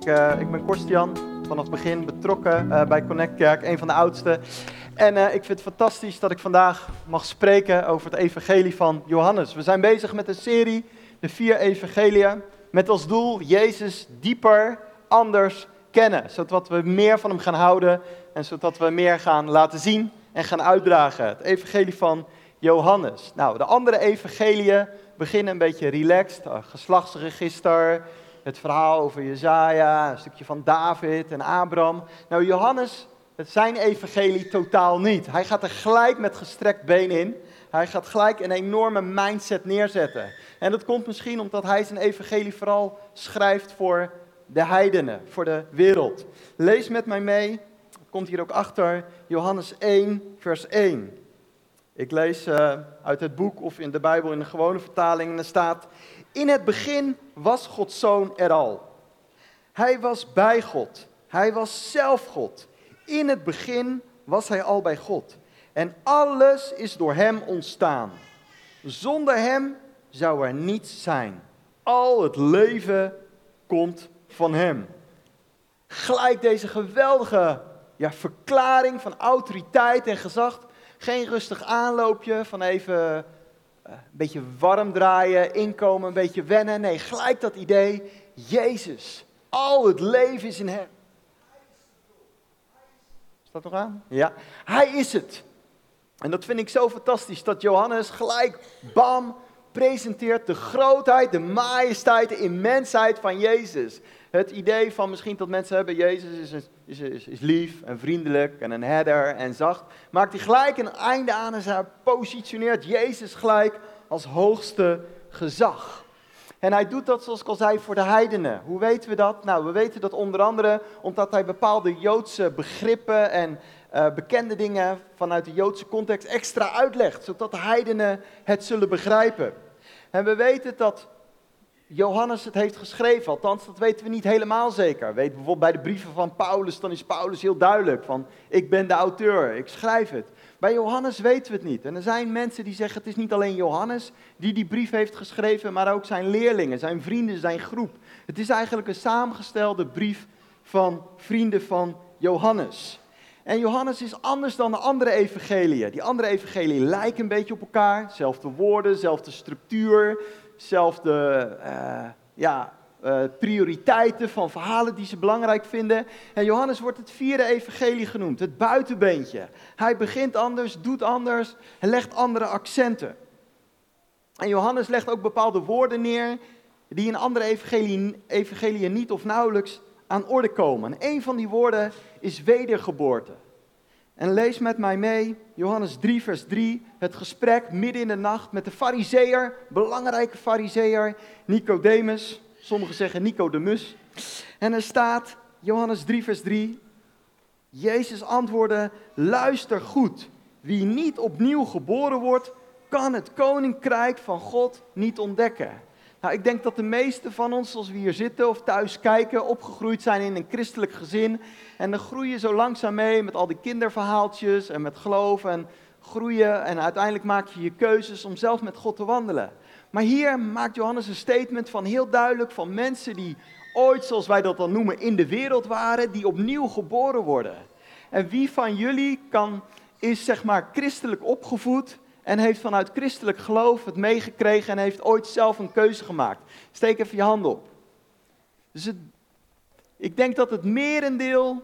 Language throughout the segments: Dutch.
Ik, uh, ik ben Korstian, vanaf het begin betrokken uh, bij Connect Kerk, een van de oudste. En uh, ik vind het fantastisch dat ik vandaag mag spreken over het evangelie van Johannes. We zijn bezig met een serie, de vier evangeliën, met als doel Jezus dieper, anders kennen. Zodat we meer van hem gaan houden en zodat we meer gaan laten zien en gaan uitdragen. Het evangelie van Johannes. Nou, de andere evangeliën beginnen een beetje relaxed, geslachtsregister, het verhaal over Jezaja, een stukje van David en Abraham. Nou, Johannes, het zijn evangelie totaal niet. Hij gaat er gelijk met gestrekt been in. Hij gaat gelijk een enorme mindset neerzetten. En dat komt misschien omdat hij zijn evangelie vooral schrijft voor de heidenen, voor de wereld. Lees met mij mee, komt hier ook achter, Johannes 1, vers 1. Ik lees uh, uit het boek of in de Bijbel in de gewone vertaling en er staat: In het begin was Gods zoon er al. Hij was bij God. Hij was zelf God. In het begin was hij al bij God. En alles is door hem ontstaan. Zonder hem zou er niets zijn. Al het leven komt van hem. Gelijk deze geweldige ja, verklaring van autoriteit en gezag geen rustig aanloopje van even uh, een beetje warm draaien, inkomen, een beetje wennen. Nee, gelijk dat idee. Jezus, al het leven is in hem. Is dat nog aan? Ja, hij is het. En dat vind ik zo fantastisch dat Johannes gelijk, bam, presenteert de grootheid, de majesteit, de immensheid van Jezus. Het idee van misschien dat mensen hebben, Jezus is, is, is, lief en vriendelijk en een herder en zacht. Maakt hij gelijk een einde aan en hij positioneert Jezus gelijk als hoogste gezag. En hij doet dat, zoals ik al zei, voor de heidenen. Hoe weten we dat? Nou, we weten dat onder andere omdat hij bepaalde Joodse begrippen en uh, bekende dingen vanuit de Joodse context extra uitlegt, zodat de heidenen het zullen begrijpen. En we weten dat Johannes het heeft geschreven, althans dat weten we niet helemaal zeker. Weet bijvoorbeeld bij de brieven van Paulus, dan is Paulus heel duidelijk van ik ben de auteur, ik schrijf het. Bij Johannes weten we het niet. En er zijn mensen die zeggen het is niet alleen Johannes die die brief heeft geschreven, maar ook zijn leerlingen, zijn vrienden, zijn groep. Het is eigenlijk een samengestelde brief van vrienden van Johannes. En Johannes is anders dan de andere evangeliën. Die andere evangeliën lijken een beetje op elkaar. Zelfde woorden, zelfde structuur, zelfde uh, ja, uh, prioriteiten van verhalen die ze belangrijk vinden. En Johannes wordt het vierde evangelie genoemd, het buitenbeentje. Hij begint anders, doet anders en legt andere accenten. En Johannes legt ook bepaalde woorden neer die in andere evangeliën, evangeliën niet of nauwelijks aan orde komen. En een van die woorden is wedergeboorte. En lees met mij mee, Johannes 3, vers 3, het gesprek midden in de nacht met de fariseer, belangrijke fariseer, Nicodemus. Sommigen zeggen Nicodemus. En er staat, Johannes 3, vers 3, Jezus antwoordde, luister goed, wie niet opnieuw geboren wordt, kan het koninkrijk van God niet ontdekken. Nou, ik denk dat de meesten van ons, zoals we hier zitten of thuis kijken, opgegroeid zijn in een christelijk gezin. En dan groei je zo langzaam mee met al die kinderverhaaltjes en met geloof en groeien. En uiteindelijk maak je je keuzes om zelf met God te wandelen. Maar hier maakt Johannes een statement van heel duidelijk van mensen die ooit, zoals wij dat dan noemen, in de wereld waren, die opnieuw geboren worden. En wie van jullie kan, is zeg maar christelijk opgevoed en heeft vanuit christelijk geloof het meegekregen en heeft ooit zelf een keuze gemaakt. Steek even je hand op. Dus ik denk dat het merendeel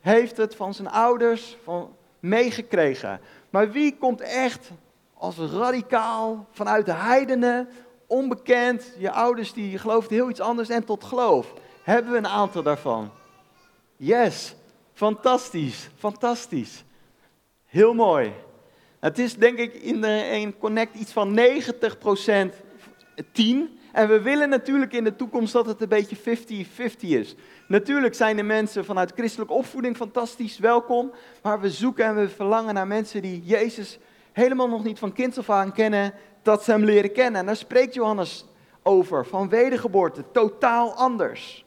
heeft het van zijn ouders van meegekregen. Maar wie komt echt als radicaal vanuit de heidenen, onbekend, je ouders die geloofden heel iets anders en tot geloof? Hebben we een aantal daarvan? Yes, fantastisch, fantastisch. Heel mooi. Het is denk ik in, de, Connect iets van 90% 10. En we willen natuurlijk in de toekomst dat het een beetje 50-50 is. Natuurlijk zijn de mensen vanuit christelijke opvoeding fantastisch welkom. Maar we zoeken en we verlangen naar mensen die Jezus helemaal nog niet van kinds af aan kennen. Dat ze hem leren kennen. En daar spreekt Johannes over. Van wedergeboorte. Totaal anders.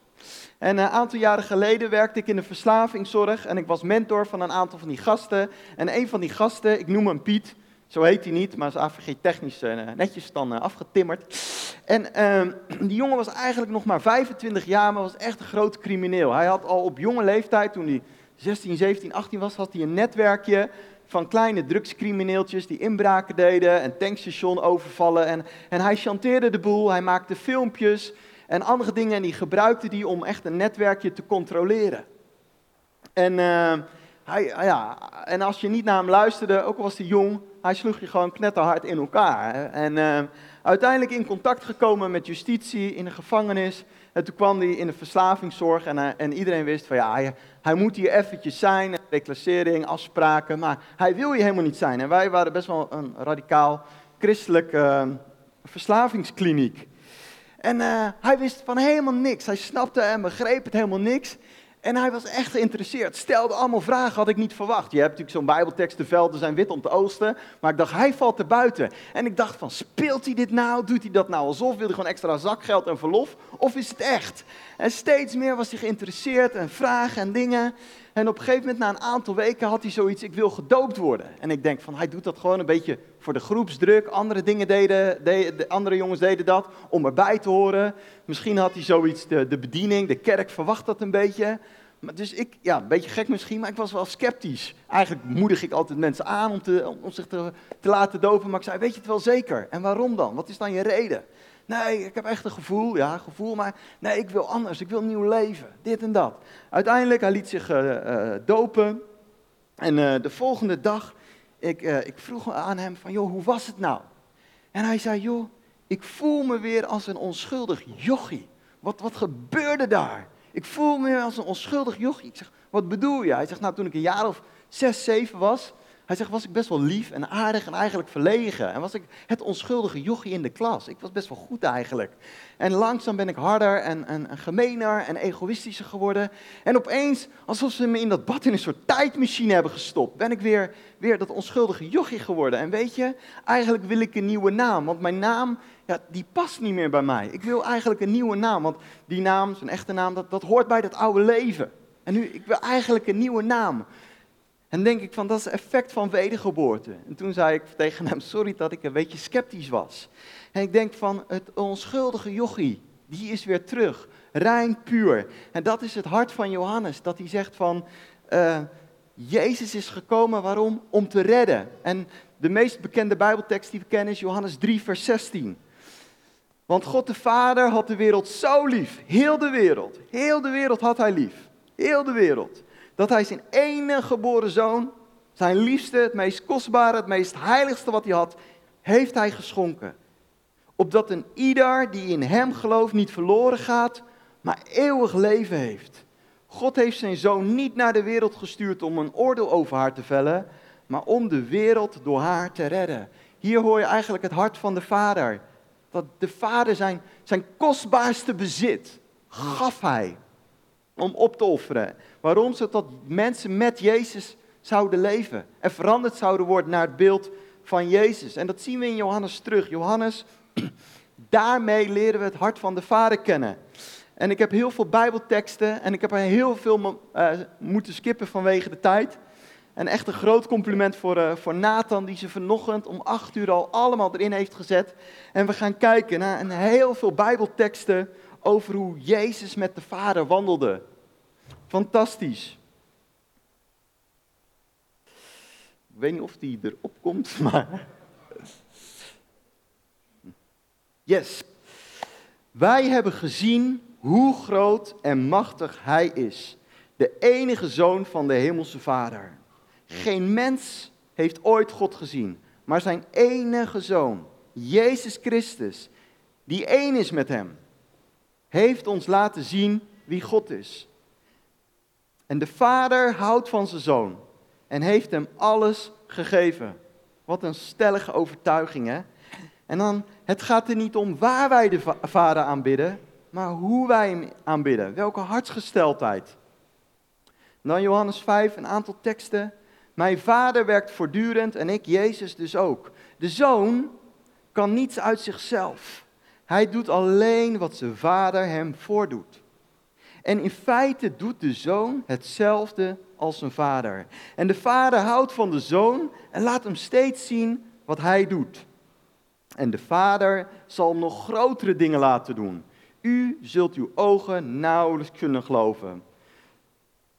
En een aantal jaren geleden werkte ik in de verslavingszorg en ik was mentor van een aantal van die gasten. En een van die gasten, ik noem hem Piet, Zo heet hij niet, maar is AVG technisch netjes dan afgetimmerd. En ehm, die jongen was eigenlijk nog maar 25 jaar, maar was echt een groot crimineel. Hij had al op jonge leeftijd, toen hij 16, 17, 18 was, had hij een netwerkje van kleine drugscrimineeltjes die inbraken deden, een tankstation overvallen. En, en hij chanteerde de boel, hij maakte filmpjes en andere dingen en die gebruikte die om echt een netwerkje te controleren. En, uh, hij, ja, en als je niet naar hem luisterde, ook al was hij jong, hij sloeg je gewoon knetterhard in elkaar. En uh, uiteindelijk in contact gekomen met justitie in de gevangenis. En toen kwam hij in de verslavingszorg en, uh, en iedereen wist van ja, hij, moet hier eventjes zijn, reclassering, afspraken, maar hij wil hier helemaal niet zijn. En wij waren best wel een radicaal christelijk verslavingskliniek. En uh, hij wist van helemaal niks. Hij snapte en begreep het helemaal niks. En hij was echt geïnteresseerd. Stelde allemaal vragen, had ik niet verwacht. Je hebt natuurlijk zo'n bijbeltekst, de velden zijn wit om te oosten. Maar ik dacht, hij valt er buiten. En ik dacht van, speelt hij dit nou? Doet hij dat nou alsof? Wil hij gewoon extra zakgeld en verlof? Of is het echt? En steeds meer was hij geïnteresseerd en vragen en dingen. En op een gegeven moment, na een aantal weken, had hij zoiets, ik wil gedoopt worden. En ik denk van, hij doet dat gewoon een beetje voor de groepsdruk. Andere dingen deden, de andere jongens deden dat om erbij te horen. Misschien had hij zoiets, de, de bediening, de kerk verwacht dat een beetje. Maar dus ik, ja, een beetje gek misschien, maar ik was wel sceptisch. Eigenlijk moedig ik altijd mensen aan om, te, om zich te, te laten dopen. Maar ik zei, weet je het wel zeker? En waarom dan? Wat is dan je reden? Nee, ik heb echt een gevoel, ja, gevoel, maar nee, ik wil anders, ik wil een nieuw leven, dit en dat. Uiteindelijk, hij liet zich uh, dopen. En uh, de volgende dag, ik, ik vroeg aan hem van, joh, hoe was het nou? En hij zei, joh, ik voel me weer als een onschuldig jochie. Wat, wat gebeurde daar? Ik voel me weer als een onschuldig jochie. Ik zeg, wat bedoel je? Hij zegt, nou, toen ik een jaar of zes, zeven was, hij zegt, was ik best wel lief en aardig en eigenlijk verlegen. En was ik het onschuldige jochie in de klas. Ik was best wel goed eigenlijk. En langzaam ben ik harder en, en, en gemener en egoïstischer geworden. En opeens, alsof ze me in dat bad in een soort tijdmachine hebben gestopt, ben ik weer, weer dat onschuldige jochie geworden. En weet je, eigenlijk wil ik een nieuwe naam. Want mijn naam, ja, die past niet meer bij mij. Ik wil eigenlijk een nieuwe naam. Want die naam, zijn echte naam, dat, dat hoort bij dat oude leven. En nu, ik wil eigenlijk een nieuwe naam. En denk ik van, dat is het effect van wedergeboorte. En toen zei ik tegen hem, sorry dat ik een beetje sceptisch was. En ik denk van, het onschuldige jochie, die is weer terug. Rein, puur. En dat is het hart van Johannes, dat hij zegt van, uh, Jezus is gekomen, waarom? Om te redden. En de meest bekende bijbeltekst die we kennen is Johannes 3, vers 16. Want God de Vader had de wereld zo lief. Heel de wereld. Heel de wereld had hij lief. Heel de wereld dat hij zijn enige geboren zoon, zijn liefste, het meest kostbare, het meest heiligste wat hij had, heeft hij geschonken. Opdat een ieder die in hem gelooft niet verloren gaat, maar eeuwig leven heeft. God heeft zijn zoon niet naar de wereld gestuurd om een oordeel over haar te vellen, maar om de wereld door haar te redden. Hier hoor je eigenlijk het hart van de vader. Dat de vader zijn, zijn kostbaarste bezit gaf hij om op te offeren. Waarom? Zodat mensen met Jezus zouden leven en veranderd zouden worden naar het beeld van Jezus. En dat zien we in Johannes terug. Johannes, daarmee leren we het hart van de Vader kennen. En ik heb heel veel Bijbelteksten en ik heb er heel veel uh, moeten skippen vanwege de tijd. En echt een groot compliment voor, uh, voor Nathan, die ze vanochtend om acht uur al allemaal erin heeft gezet. En we gaan kijken naar een heel veel Bijbelteksten over hoe Jezus met de Vader wandelde. Fantastisch. Ik weet niet of die erop komt, maar. Yes. Wij hebben gezien hoe groot en machtig Hij is. De enige zoon van de Hemelse Vader. Geen mens heeft ooit God gezien, maar zijn enige zoon, Jezus Christus, die één is met Hem, heeft ons laten zien wie God is. En de vader houdt van zijn zoon en heeft hem alles gegeven. Wat een stellige overtuiging, hè? En dan, het gaat er niet om waar wij de vader aanbidden, maar hoe wij hem aanbidden. Welke hartsgesteldheid. Dan Johannes 5, een aantal teksten. Mijn vader werkt voortdurend en ik, Jezus, dus ook. De zoon kan niets uit zichzelf. Hij doet alleen wat zijn vader hem voordoet. En in feite doet de zoon hetzelfde als zijn vader. En de vader houdt van de zoon en laat hem steeds zien wat hij doet. En de Vader zal hem nog grotere dingen laten doen. U zult uw ogen nauwelijks kunnen geloven.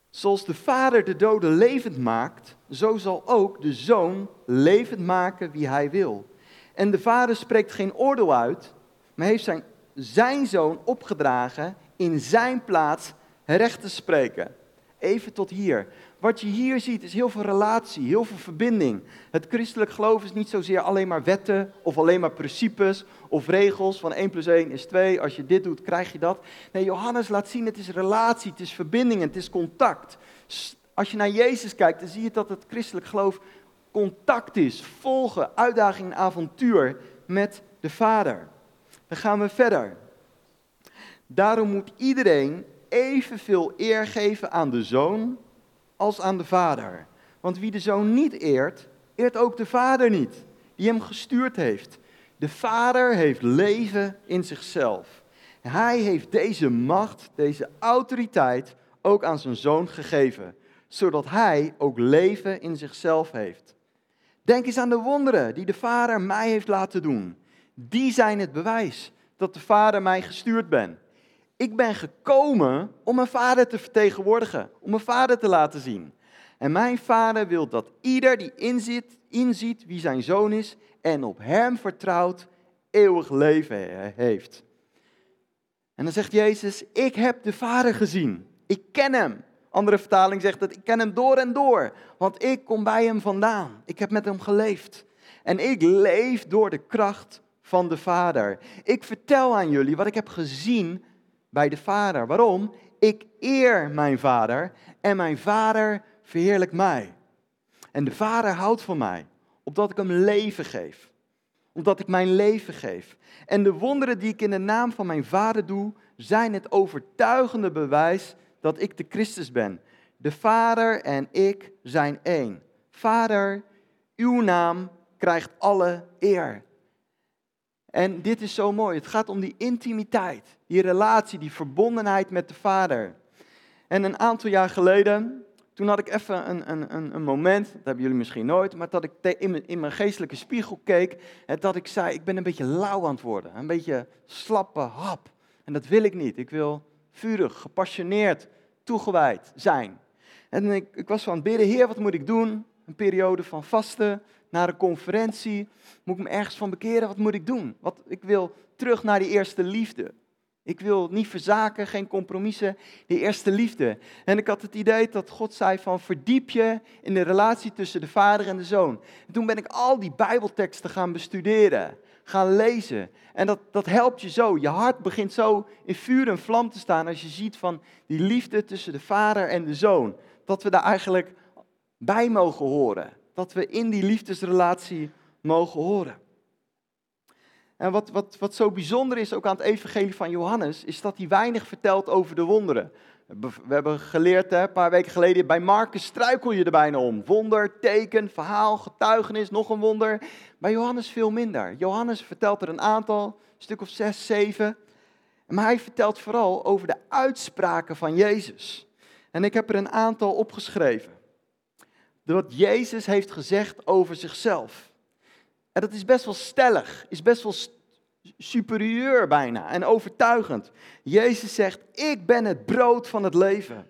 Zoals de Vader de doden levend maakt, zo zal ook de Zoon levend maken wie hij wil. En de Vader spreekt geen oordeel uit, maar heeft zijn, zijn Zoon opgedragen in zijn plaats recht te spreken. Even tot hier. Wat je hier ziet is heel veel relatie, heel veel verbinding. Het christelijk geloof is niet zozeer alleen maar wetten of alleen maar principes of regels van 1 plus 1 is 2. Als je dit doet, krijg je dat. Nee, Johannes laat zien, het is relatie, het is verbinding, het is contact. Als je naar Jezus kijkt, dan zie je dat het christelijk geloof contact is, volgen, uitdaging en avontuur met de Vader. Dan gaan we verder. Daarom moet iedereen evenveel eer geven aan de zoon als aan de vader. Want wie de zoon niet eert, eert ook de vader niet, die hem gestuurd heeft. De vader heeft leven in zichzelf. Hij heeft deze macht, deze autoriteit ook aan zijn zoon gegeven, zodat hij ook leven in zichzelf heeft. Denk eens aan de wonderen die de vader mij heeft laten doen. Die zijn het bewijs dat de vader mij gestuurd ben. Ik ben gekomen om mijn vader te vertegenwoordigen, om mijn vader te laten zien. En mijn vader wil dat ieder die inziet, inziet wie zijn zoon is en op hem vertrouwt, eeuwig leven heeft. En dan zegt Jezus, ik heb de vader gezien. Ik ken hem. Andere vertaling zegt dat ik ken hem door en door, want ik kom bij hem vandaan. Ik heb met hem geleefd. En ik leef door de kracht van de Vader. Ik vertel aan jullie wat ik heb gezien bij de Vader. Waarom? Ik eer mijn Vader en mijn Vader verheerlijkt mij. En de Vader houdt van mij, opdat ik hem leven geef. Omdat ik mijn leven geef. En de wonderen die ik in de naam van mijn Vader doe, zijn het overtuigende bewijs dat ik de Christus ben. De Vader en ik zijn één. Vader, uw naam krijgt alle eer. En dit is zo mooi. Het gaat om die intimiteit, die relatie, die verbondenheid met de Vader. En een aantal jaar geleden, toen had ik even een, een, een moment, dat hebben jullie misschien nooit, maar dat ik in mijn, in mijn geestelijke spiegel keek en dat ik zei, ik ben een beetje lauw aan het worden, een beetje slappe hap. En dat wil ik niet. Ik wil vurig, gepassioneerd, toegewijd zijn. En ik, ik was van bidden, Heer, wat moet ik doen? Een periode van vasten, naar een conferentie. Moet ik me ergens van bekeren? Wat moet ik doen? Wat, ik wil terug naar die eerste liefde. Ik wil niet verzaken, geen compromissen, die eerste liefde. En ik had het idee dat God zei van verdiep je in de relatie tussen de vader en de zoon. En toen ben ik al die bijbelteksten gaan bestuderen, gaan lezen. En dat, dat helpt je zo. Je hart begint zo in vuur en vlam te staan als je ziet van die liefde tussen de vader en de zoon. Dat we daar eigenlijk bij mogen horen. Dat we in die liefdesrelatie mogen horen. En wat, wat, wat zo bijzonder is ook aan het evangelie van Johannes, is dat hij weinig vertelt over de wonderen. We hebben geleerd, hè, een paar weken geleden, bij Marcus struikel je er bijna om. Wonder, teken, verhaal, getuigenis, nog een wonder. Bij Johannes veel minder. Johannes vertelt er een aantal, stuk of zes, zeven. Maar hij vertelt vooral over de uitspraken van Jezus. En ik heb er een aantal opgeschreven. Wat Jezus heeft gezegd over zichzelf. En dat is best wel stellig, is best wel superieur bijna en overtuigend. Jezus zegt, ik ben het brood van het leven.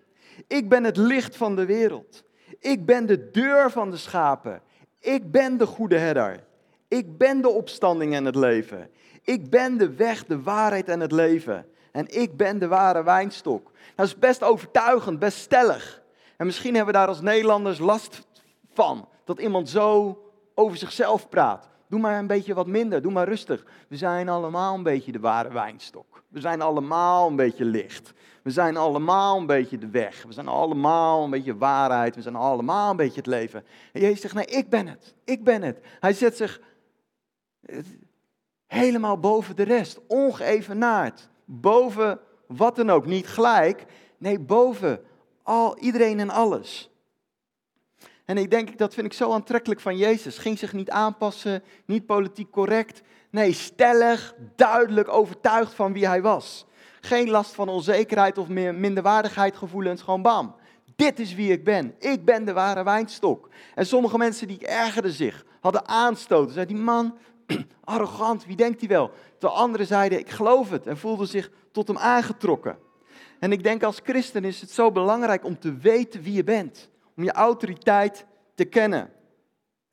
Ik ben het licht van de wereld. Ik ben de deur van de schapen. Ik ben de goede herder. Ik ben de opstanding en het leven. Ik ben de weg, de waarheid en het leven. En ik ben de ware wijnstok. Dat is best overtuigend, best stellig. En misschien hebben we daar als Nederlanders last van. Dat iemand zo over zichzelf praat. Doe maar een beetje wat minder, doe maar rustig. We zijn allemaal een beetje de ware wijnstok. We zijn allemaal een beetje licht. We zijn allemaal een beetje de weg. We zijn allemaal een beetje waarheid. We zijn allemaal een beetje het leven. En Jezus zegt, nee, ik ben het. Ik ben het. Hij zet zich helemaal boven de rest. Ongeëvenaard. Boven wat dan ook. Niet gelijk. Nee, boven al, iedereen en alles. En ik denk, dat vind ik zo aantrekkelijk van Jezus. Ging zich niet aanpassen, niet politiek correct. Nee, stellig, duidelijk overtuigd van wie hij was. Geen last van onzekerheid of minderwaardigheid gevoelens, gewoon bam. Dit is wie ik ben. Ik ben de ware wijnstok. En sommige mensen die ergerden zich, hadden aanstoten. Zeiden die man, arrogant, wie denkt hij wel? Terwijl anderen zeiden, ik geloof het. En voelden zich tot hem aangetrokken. En ik denk als christen is het zo belangrijk om te weten wie je bent. Om je autoriteit te kennen.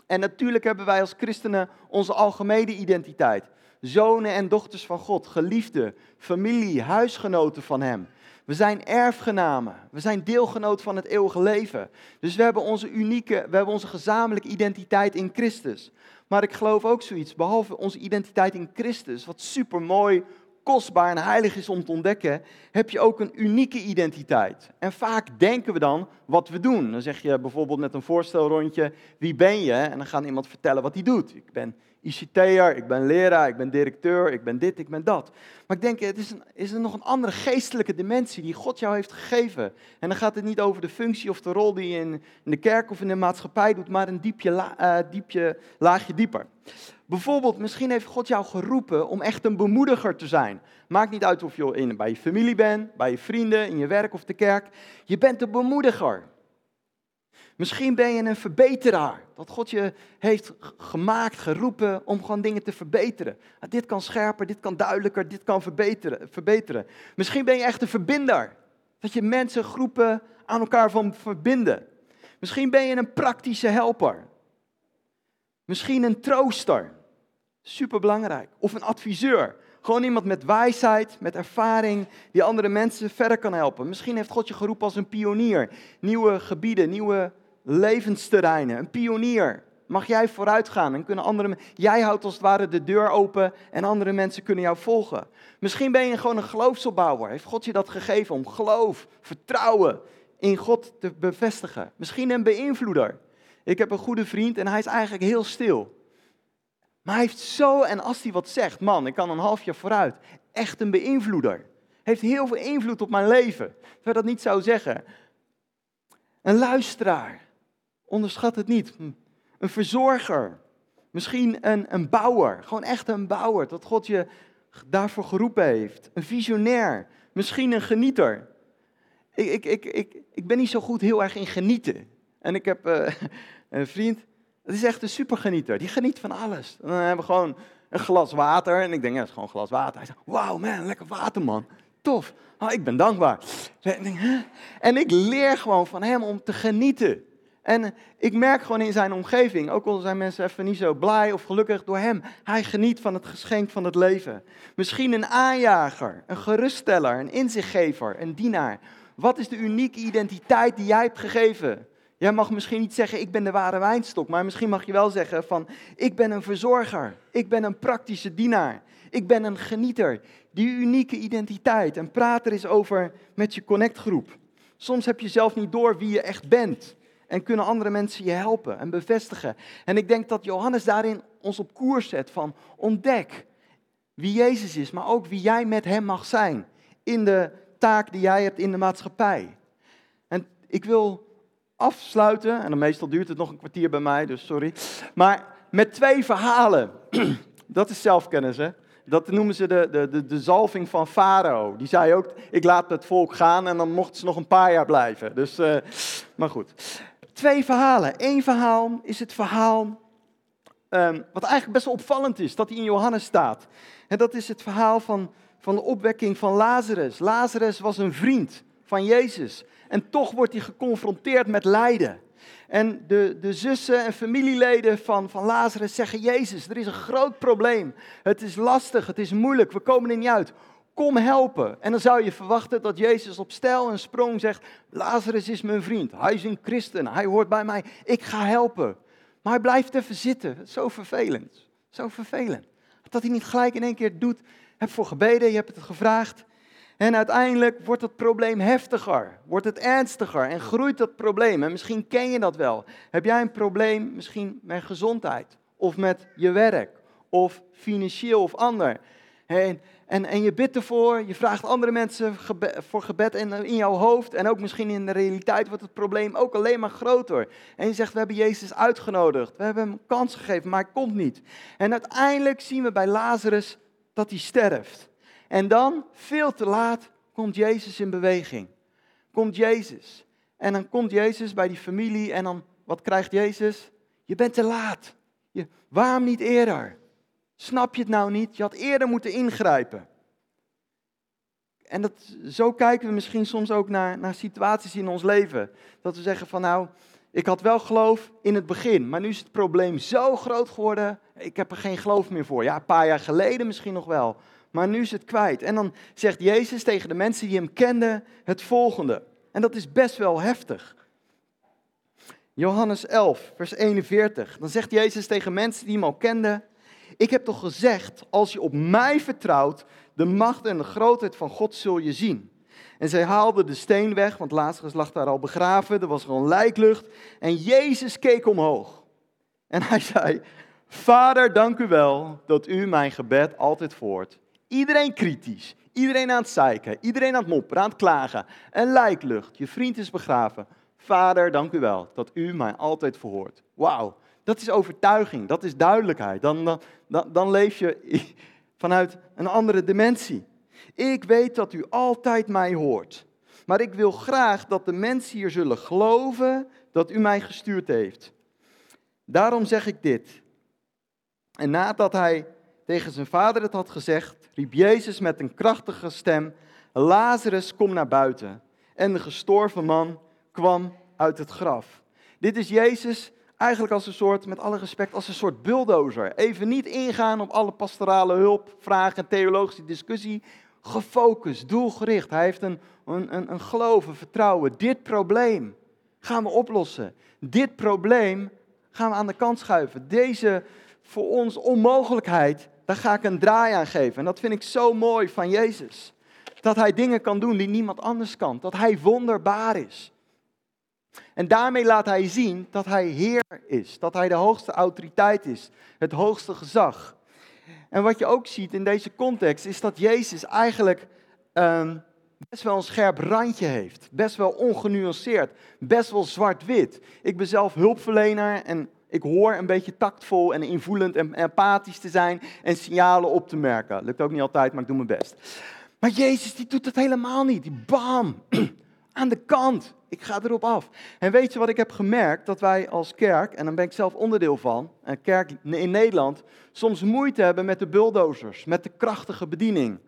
En natuurlijk hebben wij als christenen onze algemene identiteit. Zonen en dochters van God, geliefde, familie, huisgenoten van Hem. We zijn erfgenamen. We zijn deelgenoot van het eeuwige leven. Dus we hebben onze unieke, we hebben onze gezamenlijke identiteit in Christus. Maar ik geloof ook zoiets, behalve onze identiteit in Christus, wat super mooi, kostbaar en heilig is om te ontdekken, heb je ook een unieke identiteit. En vaak denken we dan wat we doen. Dan zeg je bijvoorbeeld met een voorstelrondje, wie ben je? En dan gaat iemand vertellen wat hij doet. Ik ben ICT'er, ik ben leraar, ik ben directeur, ik ben dit, ik ben dat. Maar ik denk, het is, een, is er nog een andere geestelijke dimensie die God jou heeft gegeven. En dan gaat het niet over de functie of de rol die je in, in de kerk of in de maatschappij doet, maar een diepje, uh, diepje, laagje dieper. Bijvoorbeeld, misschien heeft God jou geroepen om echt een bemoediger te zijn. Maakt niet uit of je in, bij je familie bent, bij je vrienden, in je werk of de kerk. Je bent een bemoediger. Misschien ben je een verbeteraar. Dat God je heeft gemaakt, geroepen om gewoon dingen te verbeteren. Ah, dit kan scherper, dit kan duidelijker, dit kan verbeteren, verbeteren. Misschien ben je echt een verbinder. Dat je mensen, groepen aan elkaar van verbinden. Misschien ben je een praktische helper. Misschien een trooster. Superbelangrijk. Of een adviseur. Gewoon iemand met wijsheid, met ervaring, die andere mensen verder kan helpen. Misschien heeft God je geroepen als een pionier. Nieuwe gebieden, nieuwe levensterreinen, een pionier. Mag jij vooruit gaan en kunnen andere Jij houdt als het ware de deur open en andere mensen kunnen jou volgen. Misschien ben je gewoon een geloofsopbouwer. Heeft God je dat gegeven om geloof, vertrouwen in God te bevestigen? Misschien een beïnvloeder. Ik heb een goede vriend en hij is eigenlijk heel stil. Maar hij heeft zo, en als hij wat zegt, man, ik kan een half jaar vooruit. Echt een beïnvloeder. Heeft heel veel invloed op mijn leven. Terwijl dat niet zou zeggen. Een luisteraar. Onderschat het niet. Een verzorger. Misschien een, een bouwer. Gewoon echt een bouwer. Dat God je daarvoor geroepen heeft. Een visionair. Misschien een genieter. Ik, ik, ik, ik, ik ben niet zo goed heel erg in genieten. En ik heb uh, een vriend, dat is echt een supergenieter. Die geniet van alles. dan hebben we gewoon een glas water. En ik denk, ja, dat is gewoon een glas water. Hij zegt, wauw man, lekker water man. Tof. Oh, ik ben dankbaar. En ik leer gewoon van hem om te genieten. En ik merk gewoon in zijn omgeving, ook al zijn mensen even niet zo blij of gelukkig door hem, hij geniet van het geschenk van het leven. Misschien een aanjager, een geruststeller, een inzichtgever, een dienaar. Wat is de unieke identiteit die jij hebt gegeven? Jij mag misschien niet zeggen, ik ben de ware wijnstok, maar misschien mag je wel zeggen van, ik ben een verzorger, ik ben een praktische dienaar, ik ben een genieter. Die unieke identiteit. En praat er eens over met je connectgroep. Soms heb je zelf niet door wie je echt bent. En kunnen andere mensen je helpen en bevestigen. En ik denk dat Johannes daarin ons op koers zet van ontdek wie Jezus is, maar ook wie jij met hem mag zijn. In de taak die jij hebt in de maatschappij. En ik wil afsluiten, en meestal duurt het nog een kwartier bij mij, dus sorry. Maar met twee verhalen. Dat is zelfkennis, hè? Dat noemen ze de, de, de, de zalving van Farao. Die zei ook, ik laat het volk gaan en dan mochten ze nog een paar jaar blijven. Dus, uh, maar goed. Twee verhalen. Eén verhaal is het verhaal, um, wat eigenlijk best wel opvallend is, dat hij in Johannes staat. En dat is het verhaal van, van de opwekking van Lazarus. Lazarus was een vriend van Jezus. En toch wordt hij geconfronteerd met lijden. En de, de zussen en familieleden van, van Lazarus zeggen: Jezus, er is een groot probleem. Het is lastig, het is moeilijk, we komen er niet uit. Kom helpen. En dan zou je verwachten dat Jezus op stijl en sprong zegt: Lazarus is mijn vriend, hij is een christen, hij hoort bij mij, ik ga helpen. Maar hij blijft even zitten. Zo vervelend. Zo vervelend. Dat hij niet gelijk in één keer doet. Heb voor gebeden, je hebt het gevraagd. En uiteindelijk wordt het probleem heftiger, wordt het ernstiger en groeit dat probleem. En misschien ken je dat wel. Heb jij een probleem misschien met gezondheid of met je werk of financieel of ander? En, en, en je bidt ervoor, je vraagt andere mensen voor gebed in, in jouw hoofd en ook misschien in de realiteit wordt het probleem ook alleen maar groter. En je zegt, we hebben Jezus uitgenodigd, we hebben hem kans gegeven, maar hij komt niet. En uiteindelijk zien we bij Lazarus dat hij sterft. En dan, veel te laat, komt Jezus in beweging. Komt Jezus. En dan komt Jezus bij die familie en dan, wat krijgt Jezus? Je bent te laat. Je, waarom niet eerder? Snap je het nou niet? Je had eerder moeten ingrijpen. En dat, zo kijken we misschien soms ook naar, naar situaties in ons leven. Dat we zeggen van nou, ik had wel geloof in het begin, maar nu is het probleem zo groot geworden, ik heb er geen geloof meer voor. Ja, een paar jaar geleden misschien nog wel, maar nu is het kwijt. En dan zegt Jezus tegen de mensen die hem kenden het volgende. En dat is best wel heftig. Johannes 11, vers 41. Dan zegt Jezus tegen mensen die hem al kenden: Ik heb toch gezegd, als je op mij vertrouwt, de macht en de grootheid van God zul je zien. En zij haalden de steen weg, want Lazarus lag daar al begraven. Er was gewoon lijklucht. En Jezus keek omhoog. En hij zei: Vader, dank u wel dat u mijn gebed altijd voort. Iedereen kritisch, iedereen aan het zeiken, iedereen aan het mopperen, aan het klagen. En lijklucht, je vriend is begraven. Vader, dank u wel dat u mij altijd verhoort. Wauw, dat is overtuiging, dat is duidelijkheid. Dan, dan, dan leef je vanuit een andere dimensie. Ik weet dat u altijd mij hoort. Maar ik wil graag dat de mensen hier zullen geloven dat u mij gestuurd heeft. Daarom zeg ik dit. En nadat hij tegen zijn vader het had gezegd, riep Jezus met een krachtige stem: Lazarus, kom naar buiten. En de gestorven man kwam uit het graf. Dit is Jezus eigenlijk als een soort, met alle respect, als een soort bulldozer. Even niet ingaan op alle pastorale hulp, vragen en theologische discussie. Gefocust, doelgericht. Hij heeft een, een, een, een geloof, een vertrouwen. Dit probleem gaan we oplossen. Dit probleem gaan we aan de kant schuiven. Deze voor ons onmogelijkheid, daar ga ik een draai aan geven. En dat vind ik zo mooi van Jezus. Dat hij dingen kan doen die niemand anders kan. Dat hij wonderbaar is. En daarmee laat hij zien dat hij Heer is, dat hij de hoogste autoriteit is, het hoogste gezag. En wat je ook ziet in deze context is dat Jezus eigenlijk um, best wel een scherp randje heeft, best wel ongenuanceerd, best wel zwart-wit. Ik ben zelf hulpverlener en ik hoor een beetje tactvol en invoelend en empathisch te zijn en signalen op te merken. Lukt ook niet altijd, maar ik doe mijn best. Maar Jezus die doet dat helemaal niet. Die bam, aan de kant. Ik ga erop af. En weet je wat ik heb gemerkt? Dat wij als kerk, en dan ben ik zelf onderdeel van, een kerk in Nederland, soms moeite hebben met de bulldozers, met de krachtige bediening.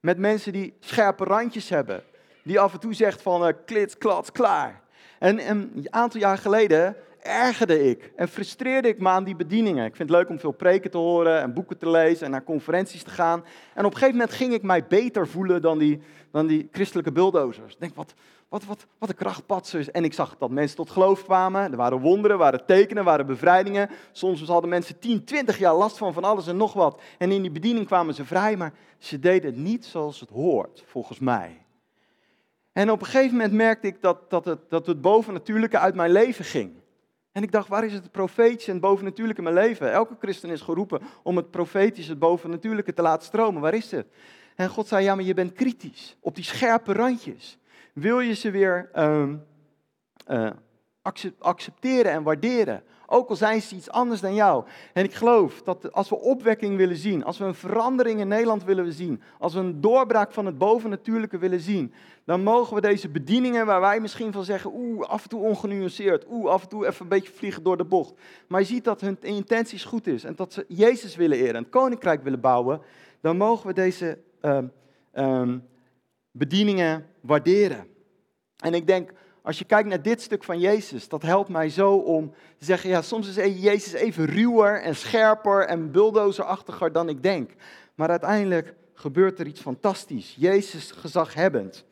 Met mensen die scherpe randjes hebben. Die af en toe zegt van uh, klits, klats, klaar. En, een aantal jaar geleden ergerde ik en frustreerde ik me aan die bedieningen. Ik vind het leuk om veel preken te horen en boeken te lezen en naar conferenties te gaan. En op een gegeven moment ging ik mij beter voelen dan die, dan die christelijke bulldozers. Ik denk, wat, wat, wat, wat een krachtpatsers. En ik zag dat mensen tot geloof kwamen. Er waren wonderen, waren tekenen, waren bevrijdingen. Soms hadden mensen 10, 20 jaar last van van alles en nog wat. En in die bediening kwamen ze vrij, maar ze deden het niet zoals het hoort, volgens mij. En op een gegeven moment merkte ik dat, dat, het, dat het bovennatuurlijke uit mijn leven ging. En ik dacht, waar is het profetische en bovennatuurlijke in mijn leven? Elke christen is geroepen om het profetische, het bovennatuurlijke te laten stromen. Waar is het? En God zei, ja, maar je bent kritisch op die scherpe randjes wil je ze weer uh, uh, accepteren en waarderen. Ook al zijn ze iets anders dan jou. En ik geloof dat als we opwekking willen zien, als we een verandering in Nederland willen zien, als we een doorbraak van het bovennatuurlijke willen zien, dan mogen we deze bedieningen waar wij misschien van zeggen, oeh, af en toe ongenuanceerd, oeh, af en toe even een beetje vliegen door de bocht. Maar je ziet dat hun intenties goed is en dat ze Jezus willen eren, het koninkrijk willen bouwen, dan mogen we deze uh, bedieningen waarderen. En ik denk, als je kijkt naar dit stuk van Jezus, dat helpt mij zo om te zeggen, ja, soms is e- Jezus even ruwer en scherper en bulldozerachtiger dan ik denk. Maar uiteindelijk gebeurt er iets fantastisch. Jezus gezaghebbend.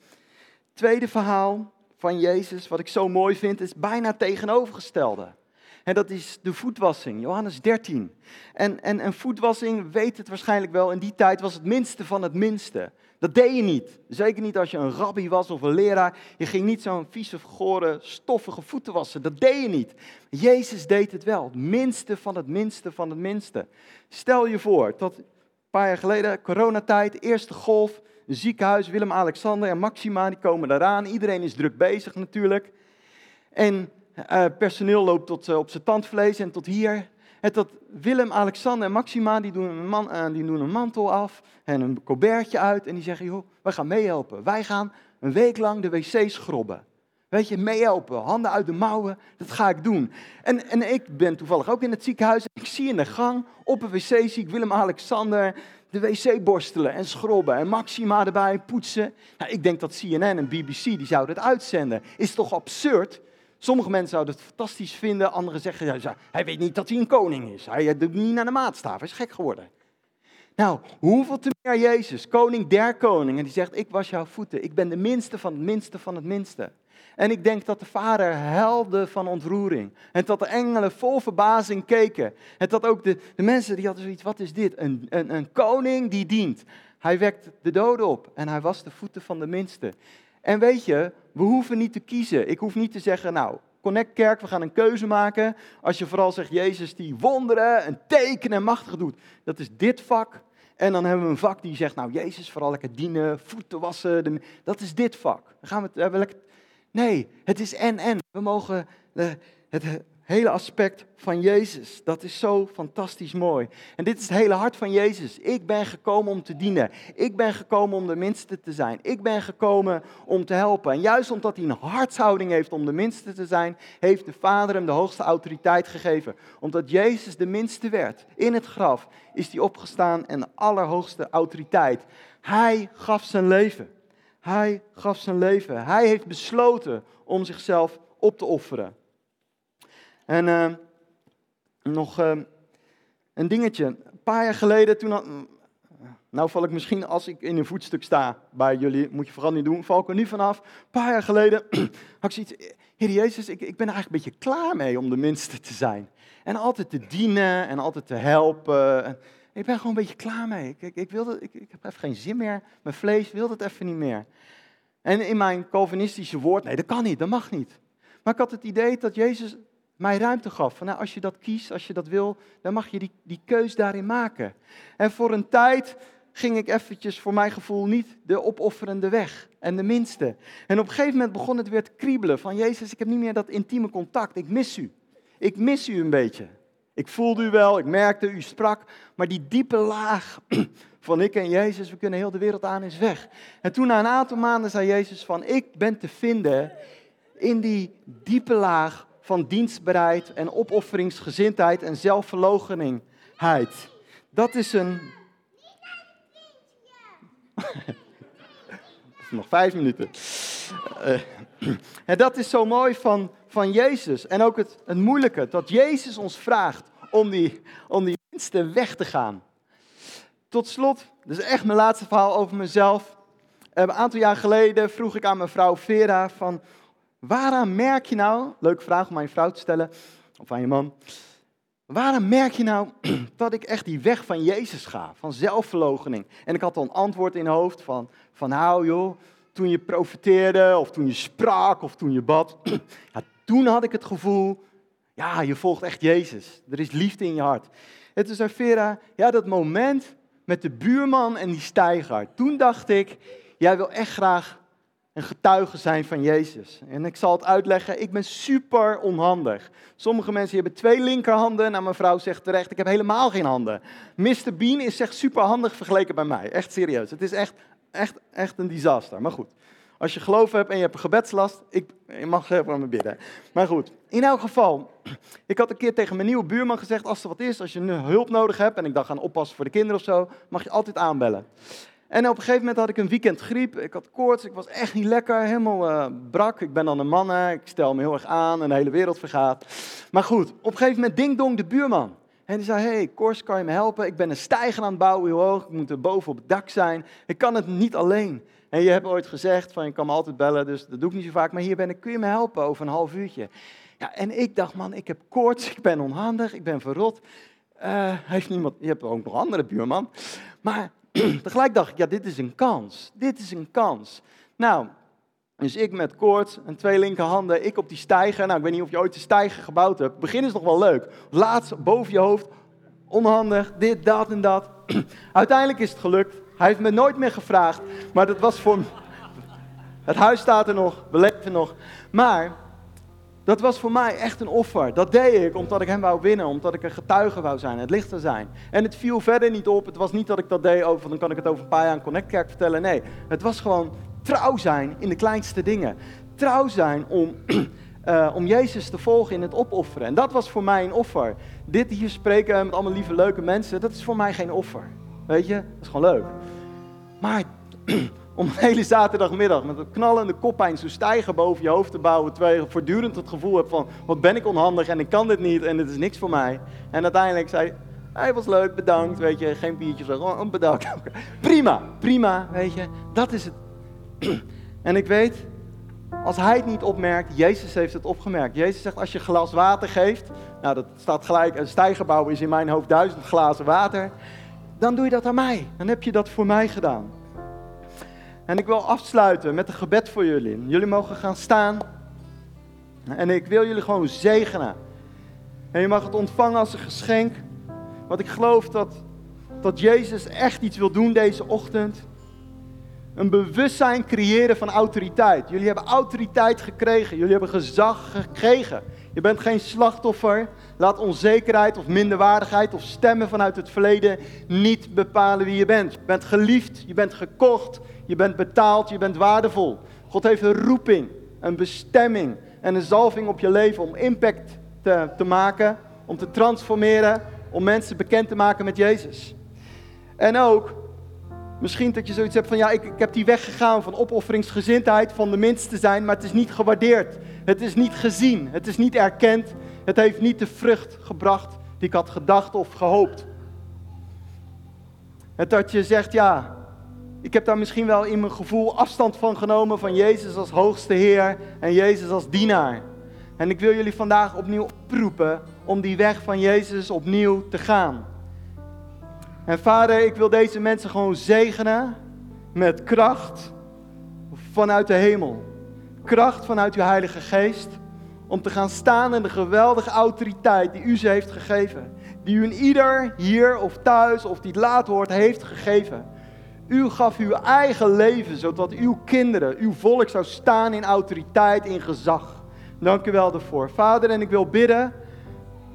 Tweede verhaal van Jezus, wat ik zo mooi vind, is bijna tegenovergestelde. En dat is de voetwassing, Johannes 13. En, en, en voetwassing, weet het waarschijnlijk wel, in die tijd was het minste van het minste. Dat deed je niet. Zeker niet als je een rabbi was of een leraar. Je ging niet zo'n vieze, gore, stoffige voeten wassen. Dat deed je niet. Jezus deed het wel. Het minste van het minste van het minste. Stel je voor, tot een paar jaar geleden, coronatijd, eerste golf, een ziekenhuis, Willem-Alexander en Maxima, die komen eraan. Iedereen is druk bezig natuurlijk. En uh, personeel loopt tot uh, op zijn tandvlees en tot hier. Het dat Willem, Alexander en Maxima, die doen, een man, uh, die doen een mantel af en een colbertje uit. En die zeggen, joh, wij gaan meehelpen. Wij gaan een week lang de wc's schrobben. Weet je, meehelpen, handen uit de mouwen, dat ga ik doen. En, en ik ben toevallig ook in het ziekenhuis. Ik zie in de gang, op een wc zie ik Willem-Alexander de wc borstelen en schrobben en Maxima erbij poetsen. Nou, ik denk dat CNN en BBC, die zouden het uitzenden. Is toch absurd? Sommige mensen zouden het fantastisch vinden, anderen zeggen, hij weet niet dat hij een koning is. Hij doet niet naar de maatstaf, hij is gek geworden. Nou, hoeveel te meer Jezus, koning der koningen, die zegt, ik was jouw voeten. Ik ben de minste van het minste van het minste. En ik denk dat de vader helde van ontroering. En dat de engelen vol verbazing keken. En dat ook de, de mensen die hadden zoiets, wat is dit? Een, een, een koning die dient. Hij wekt de doden op en hij was de voeten van de minste. En weet je, we hoeven niet te kiezen. Ik hoef niet te zeggen, nou, Connect Kerk, we gaan een keuze maken. Als je vooral zegt, Jezus die wonderen en tekenen en machtig doet. Dat is dit vak. En dan hebben we een vak die zegt, nou Jezus, vooral lekker dienen, voeten wassen. Dat is dit vak. Dan gaan we het, lekker... Nee, het is en en. We mogen het hele aspect van Jezus. Dat is zo fantastisch mooi. En dit is het hele hart van Jezus. Ik ben gekomen om te dienen. Ik ben gekomen om de minste te zijn. Ik ben gekomen om te helpen. En juist omdat hij een hartshouding heeft om de minste te zijn, heeft de Vader hem de hoogste autoriteit gegeven. Omdat Jezus de minste werd in het graf, is hij opgestaan en de allerhoogste autoriteit. Hij gaf zijn leven. Hij gaf zijn leven. Hij heeft besloten om zichzelf op te offeren. En uh, nog uh, een dingetje. Een paar jaar geleden, toen nou val ik misschien als ik in een voetstuk sta bij jullie, moet je vooral niet doen, val ik er nu vanaf. Een paar jaar geleden had ik zoiets, Heer Jezus, ik, ik ben er eigenlijk een beetje klaar mee om de minste te zijn. En altijd te dienen en altijd te helpen. ik ben gewoon een beetje klaar mee. Ik, ik, ik, wilde, ik, ik heb even geen zin meer. Mijn vlees wil het even niet meer. En in mijn Calvinistische woord, nee, dat kan niet, dat mag niet. Maar ik had het idee dat Jezus mij ruimte gaf. Van, nou, als je dat kiest, als je dat wil, dan mag je die, die keus daarin maken. En voor een tijd ging ik eventjes, voor mijn gevoel, niet de opofferende weg. En de minste. En op een gegeven moment begon het weer te kriebelen. Van, Jezus, ik heb niet meer dat intieme contact. Ik mis u. Ik mis u een beetje. Ik voelde u wel, ik merkte, u sprak. Maar die diepe laag van ik en Jezus, we kunnen heel de wereld aan, is weg. En toen na een aantal maanden zei Jezus van, ik ben te vinden in die diepe laag van dienstbereid en opofferingsgezindheid en zelfverloochening,heid. Dat is een. Nog vijf minuten. Uh, en dat is zo mooi van, van Jezus. En ook het, het moeilijke, dat Jezus ons vraagt om die, om die weg te gaan. Tot slot, dus echt mijn laatste verhaal over mezelf. Een aantal jaar geleden vroeg ik aan mijn vrouw Vera van Waaraan merk je nou, leuke vraag om aan je vrouw te stellen, of aan je man. Waaraan merk je nou dat ik echt die weg van Jezus ga, van zelfverloochening? En ik had al een antwoord in hoofd van, van nou joh, toen je profiteerde, of toen je sprak, of toen je bad. Ja, toen had ik het gevoel, ja, je volgt echt Jezus. Er is liefde in je hart. Het is Vera, ja, dat moment met de buurman en die stijger. Toen dacht ik, jij wil echt graag een getuige zijn van Jezus. En ik zal het uitleggen, ik ben super onhandig. Sommige mensen hebben twee linkerhanden. Nou, mijn vrouw zegt terecht, ik heb helemaal geen handen. Mr. Bean is echt super handig vergeleken bij mij. Echt serieus. Het is echt, echt, echt een disaster. Maar goed, als je geloof hebt en je hebt een gebedslast, ik, je mag voor me bidden. Maar goed, in elk geval, ik had een keer tegen mijn nieuwe buurman gezegd, als er wat is, als je hulp nodig hebt, en ik dacht aan oppassen voor de kinderen of zo, mag je altijd aanbellen. En op een gegeven moment had ik een weekend griep. Ik had koorts, ik was echt niet lekker, helemaal uh, brak. Ik ben dan een man, ik stel me heel erg aan en de hele wereld vergaat. Maar goed, op een gegeven moment ding dong de buurman. En die zei, hey Kors, kan je me helpen? Ik ben een stijger aan het bouwen, heel hoog. Ik moet er boven op het dak zijn. Ik kan het niet alleen. En je hebt ooit gezegd, van je kan me altijd bellen, dus dat doe ik niet zo vaak. Maar hier ben ik, kun je me helpen over een half uurtje? Ja, en ik dacht, man, ik heb koorts, ik ben onhandig, ik ben verrot. Uh, heeft niemand, je hebt ook nog andere buurman. Maar tegelijk dacht ik, ja, dit is een kans. Dit is een kans. Nou, dus ik met koorts en twee linkerhanden, ik op die stijger. Nou, ik weet niet of je ooit de stijger gebouwd hebt. Begin is nog wel leuk. Laatst boven je hoofd, onhandig, dit, dat en dat. Uiteindelijk is het gelukt. Hij heeft me nooit meer gevraagd, maar dat was voor... Het huis staat er nog, we leven nog. Maar dat was voor mij echt een offer. Dat deed ik omdat ik hem wou winnen, omdat ik een getuige wou zijn, het licht te zijn. En het viel verder niet op. Het was niet dat ik dat deed over, dan kan ik het over een paar jaar aan Connect Kerk vertellen. Nee, het was gewoon trouw zijn in de kleinste dingen. trouw zijn om, uh, om Jezus te volgen in het opofferen. En dat was voor mij een offer. Dit hier spreken met allemaal lieve, leuke mensen, dat is voor mij geen offer. Weet je, dat is gewoon leuk. Maar om een hele zaterdagmiddag met een knallende koppijn zo stijgen boven je hoofd te bouwen, terwijl je voortdurend het gevoel hebt van, wat ben ik onhandig en ik kan dit niet en het is niks voor mij. En uiteindelijk zei hij was leuk, bedankt, weet je, geen biertje, gewoon bedankt. Prima, prima, weet je, dat is het. En ik weet, als hij het niet opmerkt, Jezus heeft het opgemerkt. Jezus zegt, als je glas water geeft, nou dat staat gelijk, een stijgerbouw is in mijn hoofd duizend glazen water, dan doe je dat aan mij. Dan heb je dat voor mij gedaan. En ik wil afsluiten met een gebed voor jullie. Jullie mogen gaan staan. En ik wil jullie gewoon zegenen. En je mag het ontvangen als een geschenk. Want ik geloof dat, dat Jezus echt iets wil doen deze ochtend. Een bewustzijn creëren van autoriteit. Jullie hebben autoriteit gekregen. Jullie hebben gezag gekregen. Je bent geen slachtoffer. Laat onzekerheid of minderwaardigheid of stemmen vanuit het verleden niet bepalen wie je bent. Je bent geliefd, je bent gekocht, je bent betaald, je bent waardevol. God heeft een roeping, een bestemming en een zalving op je leven om impact te, te maken, om te transformeren, om mensen bekend te maken met Jezus. En ook, misschien dat je zoiets hebt van, ja, ik, ik heb die weg gegaan van opofferingsgezindheid, van de minste zijn, maar het is niet gewaardeerd. Het is niet gezien, het is niet erkend, het heeft niet de vrucht gebracht die ik had gedacht of gehoopt. En dat je zegt, ja, ik heb daar misschien wel in mijn gevoel afstand van genomen van Jezus als hoogste Heer en Jezus als dienaar. En ik wil jullie vandaag opnieuw oproepen om die weg van Jezus opnieuw te gaan. En vader, ik wil deze mensen gewoon zegenen met kracht vanuit de hemel. Kracht vanuit uw Heilige Geest om te gaan staan in de geweldige autoriteit die u ze heeft gegeven. Die u in ieder hier of thuis of die het laat hoort heeft gegeven. U gaf uw eigen leven, zodat uw kinderen, uw volk zou staan in autoriteit, in gezag. Dank u wel daarvoor. Vader, en ik wil bidden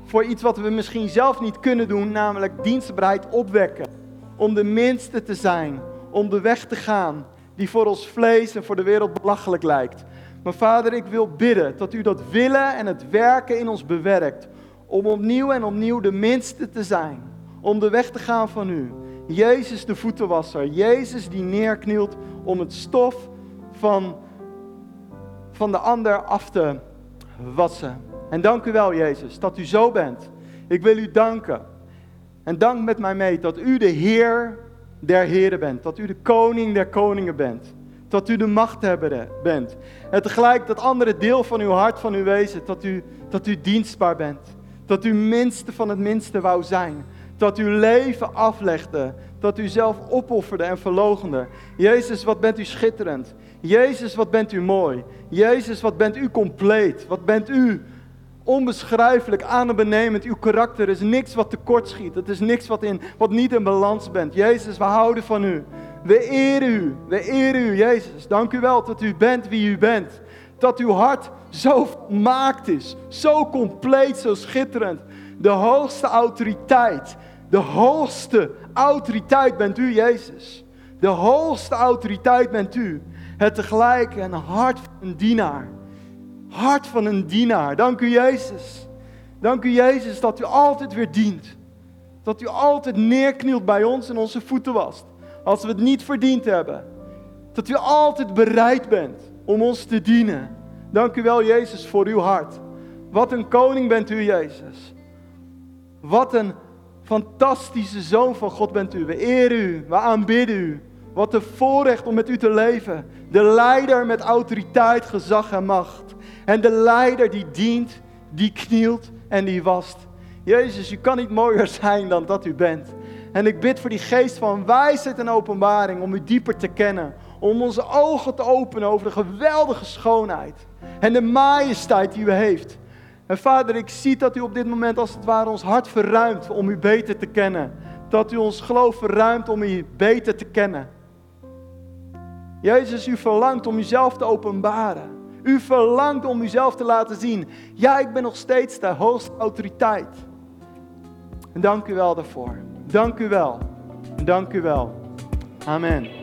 voor iets wat we misschien zelf niet kunnen doen, namelijk dienstbaarheid opwekken. Om de minste te zijn, om de weg te gaan die voor ons vlees en voor de wereld belachelijk lijkt. Maar vader, ik wil bidden dat u dat willen en het werken in ons bewerkt. Om opnieuw en opnieuw de minste te zijn. Om de weg te gaan van u. Jezus de voetenwasser. Jezus die neerknielt om het stof van, van de ander af te wassen. En dank u wel, Jezus, dat u zo bent. Ik wil u danken. En dank met mij mee dat u de Heer der Heren bent. Dat u de Koning der Koningen bent. Dat u de machthebber bent. En tegelijk dat andere deel van uw hart, van uw wezen, dat u, dat u dienstbaar bent. Dat u minste van het minste wou zijn. Dat u leven aflegde. Dat u zelf opofferde en verlogende. Jezus, wat bent u schitterend. Jezus, wat bent u mooi. Jezus, wat bent u compleet. Wat bent u onbeschrijfelijk adembenemend. Uw karakter is niks wat tekort schiet. Het is niks wat, in, wat niet in balans bent. Jezus, we houden van u. We eren u. We eren u, Jezus. Dank u wel dat u bent wie u bent. Dat uw hart zo maakt is. Zo compleet, zo schitterend. De hoogste autoriteit. De hoogste autoriteit bent u, Jezus. De hoogste autoriteit bent u. Het tegelijk een hart van een dienaar. Hart van een dienaar. Dank u, Jezus. Dank u, Jezus, dat u altijd weer dient. Dat u altijd neerknielt bij ons en onze voeten wast. Als we het niet verdiend hebben. Dat u altijd bereid bent om ons te dienen. Dank u wel, Jezus, voor uw hart. Wat een koning bent u, Jezus. Wat een fantastische zoon van God bent u. We eren u, we aanbidden u. Wat een voorrecht om met u te leven. De leider met autoriteit, gezag en macht. En de leider die dient, die knielt en die wast. Jezus, u kan niet mooier zijn dan dat u bent. En ik bid voor die geest van wijsheid en openbaring om u dieper te kennen. Om onze ogen te openen over de geweldige schoonheid en de majesteit die u heeft. En vader, ik zie dat u op dit moment als het ware ons hart verruimt om u beter te kennen. Dat u ons geloof verruimt om u beter te kennen. Jezus, u verlangt om uzelf te openbaren. U verlangt om uzelf te laten zien. Ja, ik ben nog steeds de hoogste autoriteit. En dank u wel daarvoor. Dank u wel. Dank u wel. Amen.